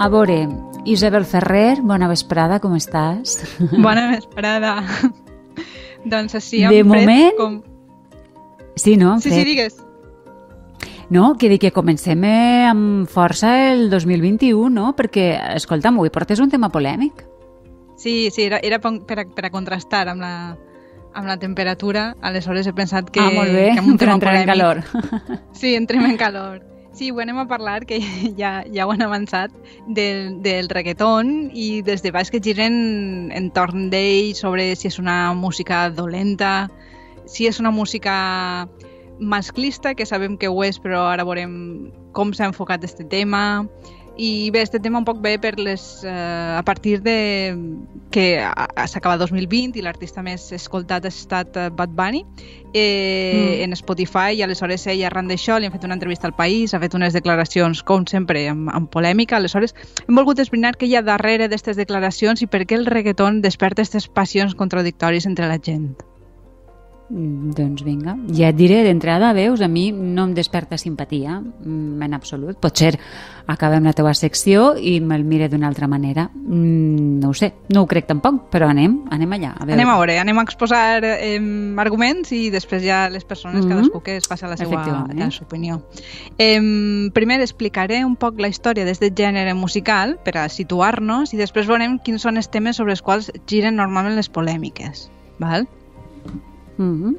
A veure, Isabel Ferrer, bona vesprada, com estàs? Bona vesprada. doncs així, De fred, moment- Com... Sí, no? Sí, Fred? sí, digues. No, que dic que comencem eh, amb força el 2021, no? Perquè, escolta'm, avui portes un tema polèmic. Sí, sí, era, era per, a, per a contrastar amb la, amb la temperatura. Aleshores he pensat que... ah, molt bé, que un tema entrar en polèmic- calor. Sí, entrem en calor. Sí, ho anem a parlar, que ja, ja ho han avançat, del, del reggaeton i dels debats que giren entorn d'ell sobre si és una música dolenta, si és una música masclista, que sabem que ho és, però ara veurem com s'ha enfocat este tema. I bé, este tema un poc ve per les, eh, a partir de que s'acaba 2020 i l'artista més escoltat ha estat eh, Bad Bunny eh, Mm. en Spotify i aleshores ell arran d'això li han fet una entrevista al País, ha fet unes declaracions com sempre amb, amb polèmica, aleshores hem volgut esbrinar què hi ha darrere d'aquestes declaracions i per què el reggaeton desperta aquestes passions contradictòries entre la gent. Mm, Doncs vinga, ja et diré d'entrada, veus, a mi no em desperta simpatia mm, en absolut. Potser acabem la teua secció i me'l mire d'una altra manera. Mm, no ho sé, no ho crec tampoc, però anem, anem allà. A veure. Anem a veure, anem a exposar eh, arguments i després ja les persones, Mhm. cadascú que es faci la seva, la seva opinió. Eh, primer explicaré un poc la història d'aquest gènere musical per a situar-nos i després veurem quins són els temes sobre els quals giren normalment les polèmiques. Val? Mhm.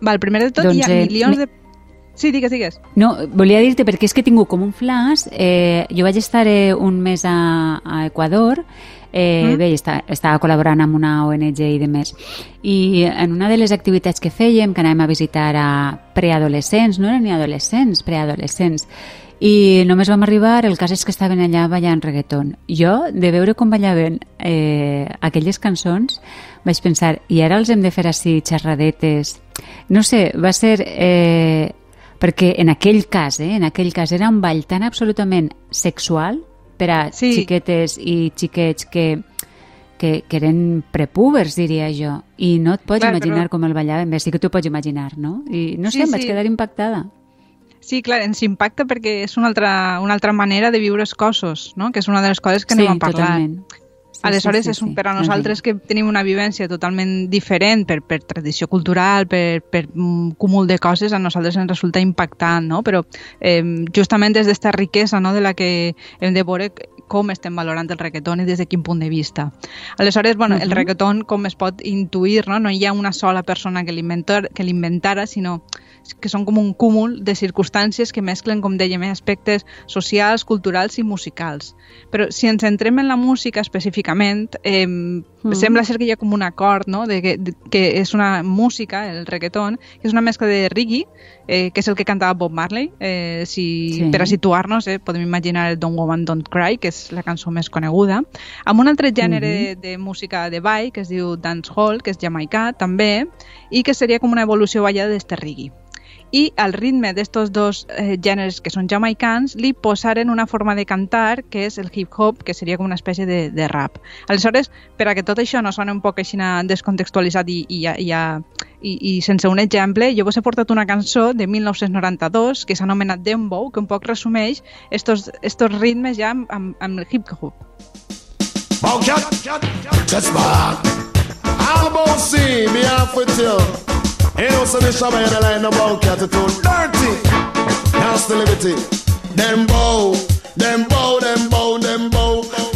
Val, primer de tot Doncs, hi ha eh, milions me- de... Sí, digues, digues. No, volia dir-te perquè és que he tingut com un flash. Eh, jo vaig estar eh, un mes a, a Equador, eh, Mm. bé, està, estava col·laborant amb una ONG i de més. I en una de les activitats que fèiem, que anàvem a visitar a preadolescents, no eren ni adolescents, preadolescents, i només vam arribar, el cas és que estaven allà ballant reggaeton. Jo, de veure com ballaven eh, aquelles cançons, vaig pensar, i ara els hem de fer així xerradetes? No sé, va ser... Eh, perquè en aquell cas, eh, en aquell cas era un ball tan absolutament sexual per a Sí. xiquetes i xiquets que, que, que eren prepúbers, diria jo. I no et pots Clar, imaginar però- com el ballaven. Bé, sí que t'ho pots imaginar, no? I no sé, Sí, em vaig sí. quedar impactada. Sí, clar, ens impacta perquè és una altra, una altra manera de viure els cossos, no? que és una de les coses que sí, anem a parlar. totalment. Sí, Aleshores, sí, sí, és un, per a nosaltres que tenim una vivència totalment diferent per, per tradició cultural, per, per un cúmul de coses, a nosaltres ens resulta impactant, no? Però eh, justament des d'esta riquesa no? de la que hem de veure com estem valorant el reggaeton i des de quin punt de vista. Aleshores, bueno, el Mhm. reggaeton, com es pot intuir, no, no hi ha una sola persona que l'inventara, sinó que són com un cúmul de circumstàncies que mesclen, com dèiem, aspectes socials, culturals i musicals. Però si ens centrem en la música específicament, eh, Mm. sembla ser que hi ha com un acord, no?, de que, de, que és una música, el reggaeton, que és una mescla de reggae, eh, que és el que cantava Bob Marley. Eh, si, Sí. Per a situar-nos, eh, podem imaginar el Don't Woman Don't Cry, que és la cançó més coneguda, amb un altre gènere Mhm. de música de ball, que es diu dancehall, que és jamaicà també, i que seria com una evolució ballada d'este reggae i al ritme d'estos dos eh, gèneres que són jamaicans li posaren una forma de cantar que és el hip-hop, que seria com una espècie de, de rap. Aleshores, per a que tot això no soni un poc així descontextualitzat i, i, i, i, i sense un exemple, jo vos he portat una cançó de 1992 que s'ha anomenat Dembow, que un poc resumeix estos, estos ritmes ja amb, amb, amb el hip-hop. Bowcat, that's. All about see me off with you. You know, so the shabba and the line about cat too dirty. Nasty liberty. Them bow, them bow, them bow, them bow.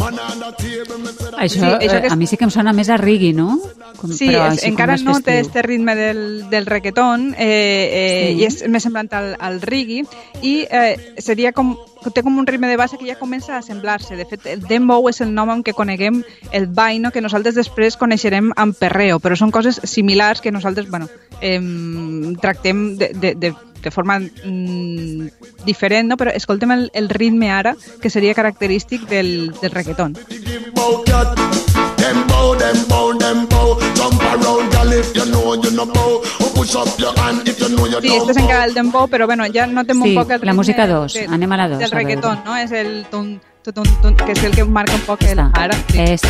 Això, Sí, això eh, que és- a mi sí que em sona més a reggae, no? Com, Sí, però és, encara no té este ritme del, del reggaeton eh, eh, Sí. i és més semblant al, al reggae i eh, seria com té com un ritme de base que ja comença a semblar-se. De fet, el dembow és el nom amb què coneguem el ball, no? que nosaltres després coneixerem amb perreo, però són coses similars que nosaltres bueno, eh, tractem de, de, de, de forma mm, diferent, no? però escoltem el, el ritme ara, que seria característic del, del reggaeton. Give bowcat. Them bow, them bow, them bow. Jump around, girl, if you know you no bow. Or push up your hand if you know you Sí, don't este encara el dembow, però bueno, ja notem Sí, un poc el la música dos. de- Anem a la dos, Del a veure. reggaeton, no? És el tun, tun, tun, tun, que és el que marca un poc el... Esta, Ara, sí. esta.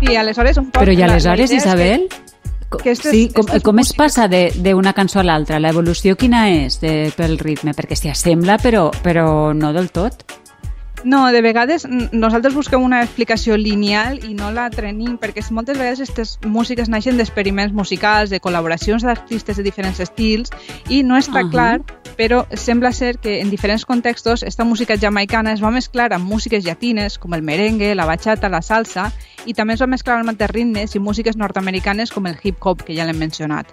Sí, aleshores un poc... Però i aleshores, és que- Isabel, Aquestes, sí, com, com es passa de- d'una cançó a l'altra? L'evolució quina és de, pel ritme? Perquè s'hi assembla, però, però no del tot. No, de vegades nosaltres busquem una explicació lineal i no la trenim, perquè moltes vegades aquestes músiques naixen d'experiments musicals, de col·laboracions d'artistes de diferents estils, i no està Ahà. clar, però sembla ser que en diferents contextos esta música jamaicana es va mesclar amb músiques llatines, com el merengue, la bachata, la salsa, i també es va mesclar amb altres ritmes i músiques nord-americanes com el hip-hop, que ja l'hem mencionat.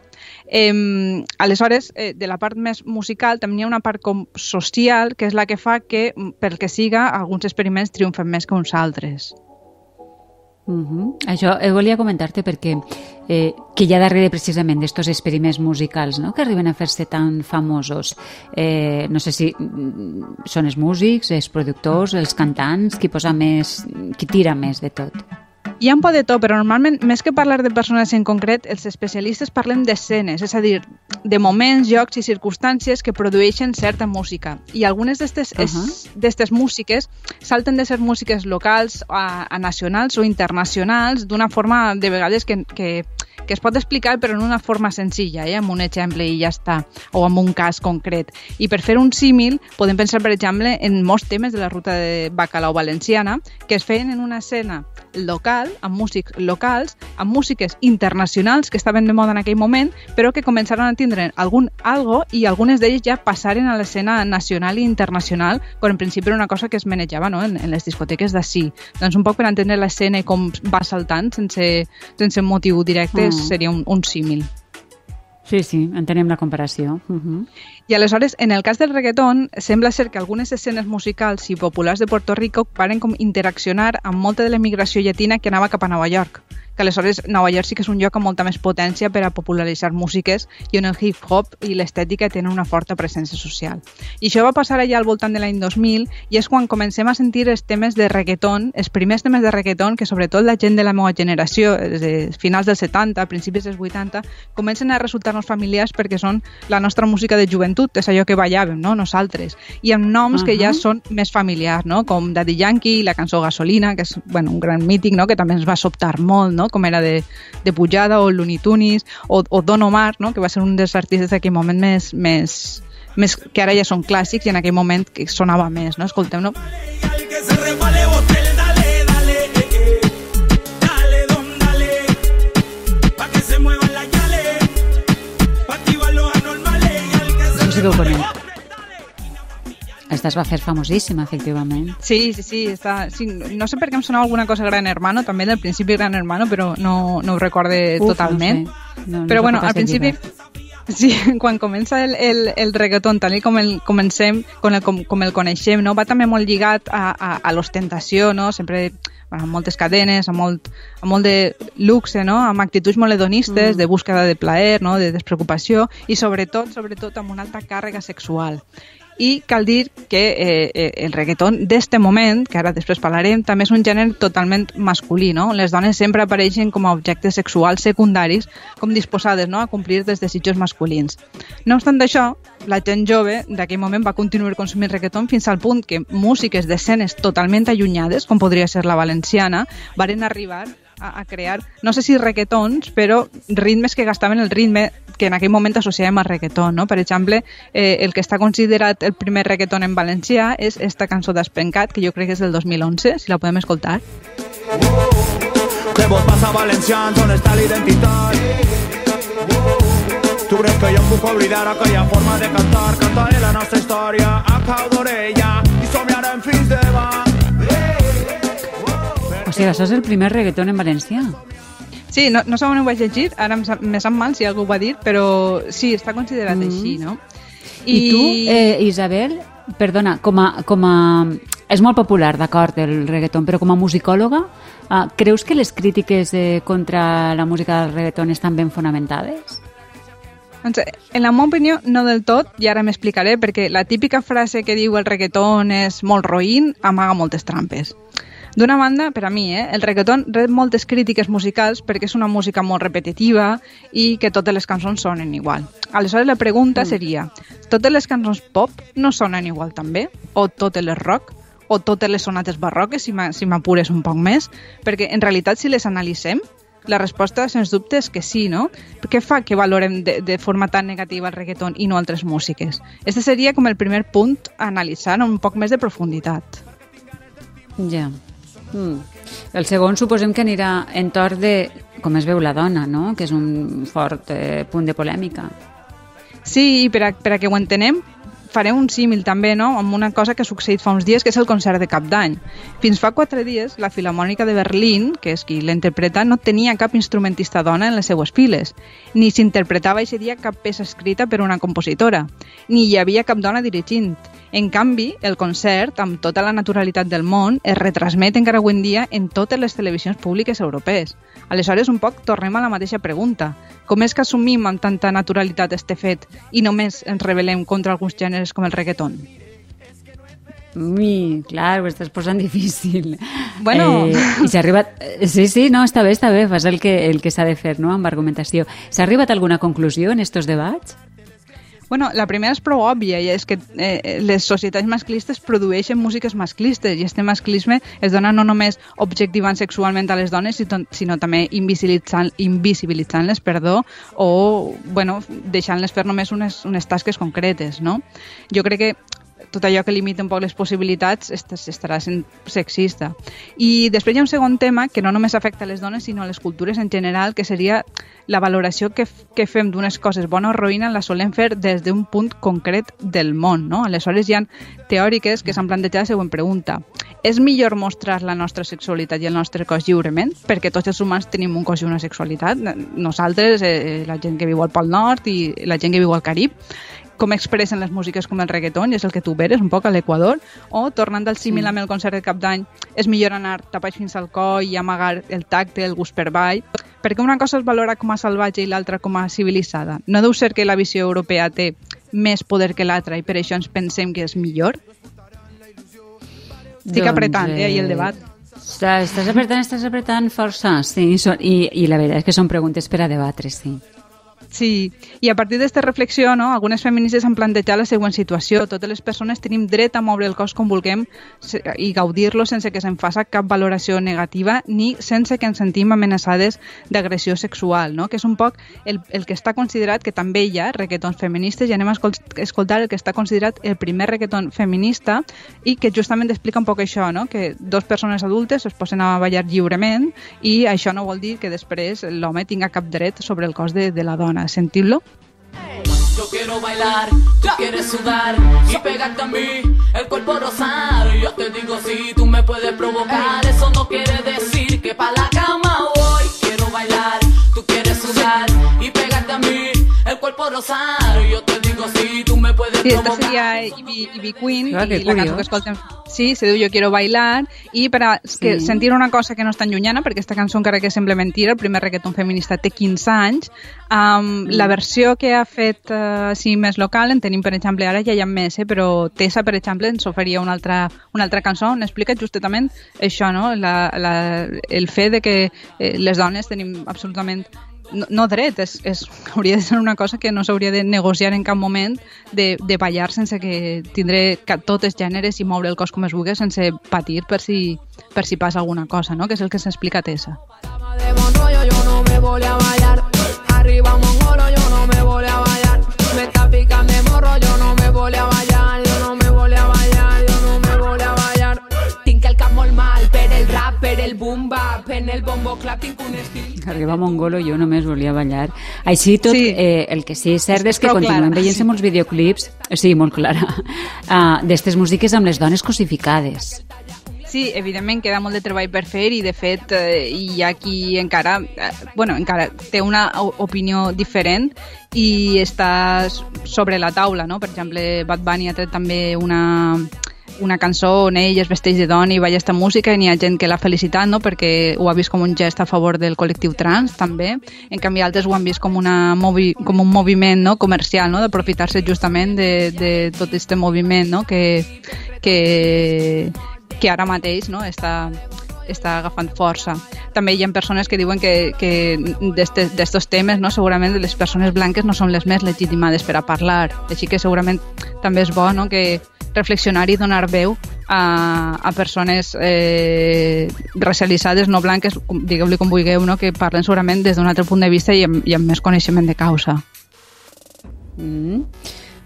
Eh, aleshores, eh, de la part més musical també hi ha una part com social, que és la que fa que, mm, pel que siga, alguns experiments triomfen més que uns altres. Uh -huh. Això eh, volia comentar-te perquè eh, que hi ha darrere precisament d'estos experiments musicals no? que arriben a fer-se tan famosos. Eh, no sé si mm, són els músics, els productors, els cantants, qui posa més, qui tira més de tot. Hi ha un poc de tot, però normalment, més que parlar de persones en concret, els especialistes parlen d'escenes, és a dir, de moments, llocs i circumstàncies que produeixen certa música. I algunes d'aquestes uh -huh. músiques salten de ser músiques locals a, a nacionals o internacionals d'una forma, de vegades, que, que, que es pot explicar però en una forma senzilla, eh? amb un exemple i ja està, o amb un cas concret. I per fer un símil, podem pensar, per exemple, en molts temes de la ruta de Bacalao Valenciana que es feien en una escena local, amb músics locals, amb músiques internacionals que estaven de moda en aquell moment, però que començaron a tindre algun algo i algunes d'elles ja passaren a l'escena nacional i internacional, quan en principi era una cosa que es manejava no? en, en les discoteques d'ací. Doncs un poc per entendre l'escena i com va saltant sense, sense motiu directe Mm. Seria un, un símil. Sí, sí, entenem la comparació. Uh -huh. I aleshores, en el cas del reggaeton, sembla ser que algunes escenes musicals i populars de Puerto Rico varen com interaccionar amb molta de l'emigració llatina que anava cap a Nova York que aleshores Nova York sí que és un lloc amb molta més potència per a popularitzar músiques i on el hip-hop i l'estètica tenen una forta presència social. I això va passar allà al voltant de l'any 2000 i és quan comencem a sentir els temes de reggaeton, els primers temes de reggaeton que sobretot la gent de la meva generació, des de finals dels 70, principis dels 80, comencen a resultar-nos familiars perquè són la nostra música de joventut, és allò que ballàvem, no? nosaltres, i amb noms uh -huh. que ja són més familiars, no? com Daddy Yankee, la cançó Gasolina, que és bueno, un gran mític no? que també ens va sobtar molt, no? Com era de, de Pujada o Looney o, o Don Omar, no? que va ser un dels artistes d'aquell moment més, més, més, que ara ja són clàssics i en aquell moment que sonava més, no? Escoltem-no. Al que se resbale, botel, dale, dale, eh, eh. Dale, don, dale. Pa' que se muevan las yales. Pa' activar los anormales. Y al que se No sé què ho resbale, conec. Esta es va fer famosíssima, efectivament. Sí, sí, sí, està, sí, no sé per què em sonava alguna cosa Gran Hermano, també del principi Gran Hermano, però no, no ho recorde Uf, totalment. No sé. no, no Però bueno, al principi, sí, quan comença el, el, el reggaeton, tal com el comencem, com el, com, com el coneixem, no? va també molt lligat a, a, a l'ostentació, no? sempre bueno, amb moltes cadenes, amb molt, amb molt de luxe, no? amb actituds molt hedonistes, Mm. de búsqueda de plaer, no? de despreocupació, i sobretot, sobretot amb una alta càrrega sexual. I cal dir que eh, eh, el reggaeton d'este moment, que ara després parlarem, també és un gènere totalment masculí, no? Les dones sempre apareixen com a objectes sexuals secundaris, com disposades no? a complir dels desitjos masculins. No obstant això, la gent jove d'aquell moment va continuar consumint reggaeton fins al punt que músiques d'escenes totalment allunyades, com podria ser la valenciana, varen arribar a, a crear, no sé si reggaetons, però ritmes que gastaven el ritme que en aquell moment associàvem a reggaeton, no? Per exemple, eh, el que està considerat el primer reggaeton en valencià és esta cançó d'Espencat, que jo crec que és del 2011, si la podem escoltar. ¿Qué vos pasa Valencians? ¿Dónde está la identidad? ¿Tú crees que yo em puc oblidar aquella forma de cantar? Cantaré la nostra història a cau d'orella i somiarem fins demà. Sigui, això és el primer reggaeton en valencià. Sí, no, no sé on ho vaig llegir, ara me sap mal si algú ho va dir, però sí, està considerat Mm. així, no? I, I tu, eh, Isabel, perdona, com a, com a... És molt popular, d'acord, el reggaeton, però com a musicòloga, eh, creus que les crítiques eh, contra la música del reggaeton estan ben fonamentades? Doncs, en la meva opinió, no del tot, i ara m'explicaré, perquè la típica frase que diu el reggaeton és molt roïn amaga moltes trampes. D'una banda, per a mi, eh, el reggaeton rep moltes crítiques musicals perquè és una música molt repetitiva i que totes les cançons sonen igual. Aleshores, la pregunta seria, totes les cançons pop no sonen igual també? O totes les rock? O totes les sonates barroques, si m'a- si m'apures un poc més? Perquè, en realitat, si les analitzem, La resposta, sens dubte, és que sí, no? Què fa que valorem de, de forma tan negativa el reggaeton i no altres músiques? Este seria com el primer punt a analitzar amb un poc més de profunditat. Ja. Mm. El segon suposem que anirà en torn de com es veu la dona, no? que és un fort eh, punt de polèmica. Sí, i per a, per a que ho entenem, faré un símil també no? amb una cosa que ha succeït fa uns dies, que és el concert de Cap d'Any. Fins fa quatre dies, la Filarmònica de Berlín, que és qui l'interpreta, no tenia cap instrumentista dona en les seues files, ni s'interpretava aquest dia cap peça escrita per una compositora, ni hi havia cap dona dirigint. En canvi, el concert, amb tota la naturalitat del món, es retransmet encara avui en dia en totes les televisions públiques europees. Aleshores, un poc tornem a la mateixa pregunta. Com és que assumim amb tanta naturalitat este fet i només ens rebel·lem contra alguns gèneres com el reggaeton? Ui, clar, ho estàs posant difícil. Bueno. Eh, I s'ha arribat... Sí, sí, no, està bé, està bé, fas el que, el que s'ha de fer, no?, amb argumentació. S'ha arribat a alguna conclusió en estos debats? Bueno, la primera és prou òbvia i és que eh, les societats masclistes produeixen músiques masclistes i este masclisme es dona no només objectivant sexualment a les dones sinó també invisibilitzant invisibilitzant-les, perdó, o bueno, deixant-les fer només unes, unes tasques concretes, no? Jo crec que tot allò que limita un poc les possibilitats estarà sent sexista. I després hi ha un segon tema que no només afecta les dones, sinó a les cultures en general, que seria la valoració que, que fem d'unes coses bona o roïna la solem fer des d'un punt concret del món. No? Aleshores hi ha teòriques que s'han plantejat la següent pregunta. És millor mostrar la nostra sexualitat i el nostre cos lliurement? Perquè tots els humans tenim un cos i una sexualitat. Nosaltres, eh, la gent que viu al Pol Nord i la gent que viu al Carib com expressen les músiques com el reggaeton, i és el que tu veres un poc a l'Equador, o tornant al símil sí. amb el concert de cap d'any, és millor anar tapat fins al coll i amagar el tacte, el gust per ball, perquè una cosa es valora com a salvatge i l'altra com a civilitzada. No deu ser que la visió europea té més poder que l'altra i per això ens pensem que és millor? Estic doncs, apretant, eh, ahí el debat. Estàs, estàs apretant, estàs apretant força, sí, i, i la veritat és que són preguntes per a debatre, sí. Sí, i a partir d'aquesta reflexió, no, algunes feministes han plantejat la següent situació. Totes les persones tenim dret a moure el cos com vulguem i gaudir-lo sense que se'n faci cap valoració negativa ni sense que ens sentim amenaçades d'agressió sexual, no? que és un poc el, el que està considerat, que també hi ha reggaetons feministes, i anem a escoltar el que està considerat el primer reggaeton feminista i que justament explica un poc això, no? que dos persones adultes es posen a ballar lliurement i això no vol dir que després l'home tinga cap dret sobre el cos de, de la dona sentirlo. Yo quiero bailar, tú quieres sudar y pegarte a mí, el cuerpo rosar. Yo te digo si tú me puedes provocar, eso no quiere decir que pa' la cama voy. Quiero bailar, tú quieres sudar y pegarte a mí, el cuerpo rosar. Yo te digo si tú me puedes Sí, esta seria Ivy, Ivy Queen Ah, que i la cançó curiós. que escoltem sí, se diu Yo quiero bailar i per a que Sí. sentir una cosa que no és tan llunyana perquè aquesta cançó encara que sembla mentira el primer reggaeton feminista té 15 anys um, la versió que ha fet uh, així més local en tenim per exemple ara ja hi ha més eh, però Tessa per exemple ens oferia una altra, una altra cançó on explica justament això no? la, la, el fet de que eh, les dones tenim absolutament no, no dret, és, és, hauria de ser una cosa que no s'hauria de negociar en cap moment de, de ballar sense que tindré tots els gèneres i moure el cos com es vulgui sense patir per si, per si passa alguna cosa, no? que és el que s'explica a Tessa. Arriba Mongolo, jo només volia ballar. Així tot, Sí. eh, el que sí és cert és que Prou continuem clara, veient-se sí. molts videoclips, sí, molt clara, uh, d'estes músiques amb les dones cosificades. Sí, evidentment queda molt de treball per fer i de fet eh, hi ha qui encara, eh, bueno, encara té una opinió diferent i està sobre la taula, no? Per exemple, Bad Bunny ha tret també una, una cançó on ell es vesteix de dona i balla esta música i n'hi ha gent que l'ha felicitat no? perquè ho ha vist com un gest a favor del col·lectiu trans també, en canvi altres ho han vist com, una movi com un moviment no? comercial, no? d'aprofitar-se justament de, de tot aquest moviment no? que, que, que ara mateix no? està, està agafant força. també hi ha persones que diuen que, que d'estos temes, no? segurament les persones blanques no són les més legitimades per a parlar. Així que segurament també és bo no? que reflexionar i donar veu a, a persones eh, racialitzades no blanques, digueu-li com vulgueu, no? que parlen segurament des d'un altre punt de vista i amb, i amb més coneixement de causa. Mm.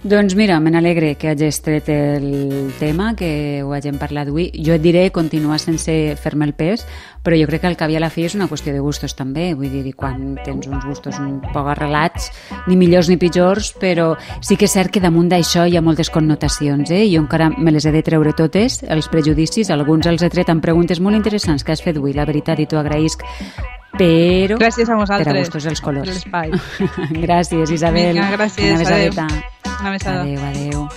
Doncs mira, me n'alegre que hagis tret el tema, que ho hagin parlat avui. Jo et diré continuar sense fer-me el pes, però jo crec que al cap i a la fi és una qüestió de gustos també. Vull dir, quan tens uns gustos un poc arrelats, ni millors ni pitjors, però sí que és cert que damunt d'això hi ha moltes connotacions, eh? Jo encara me les he de treure totes, els prejudicis, alguns els he tret amb preguntes molt interessants que has fet avui, la veritat, i t'ho agraïsc però Gràcies a per a vosaltres gustos els colors. gràcies, Isabel. Vinga, gràcies, Una besadeta. adéu. Una besada. Adéu, adéu.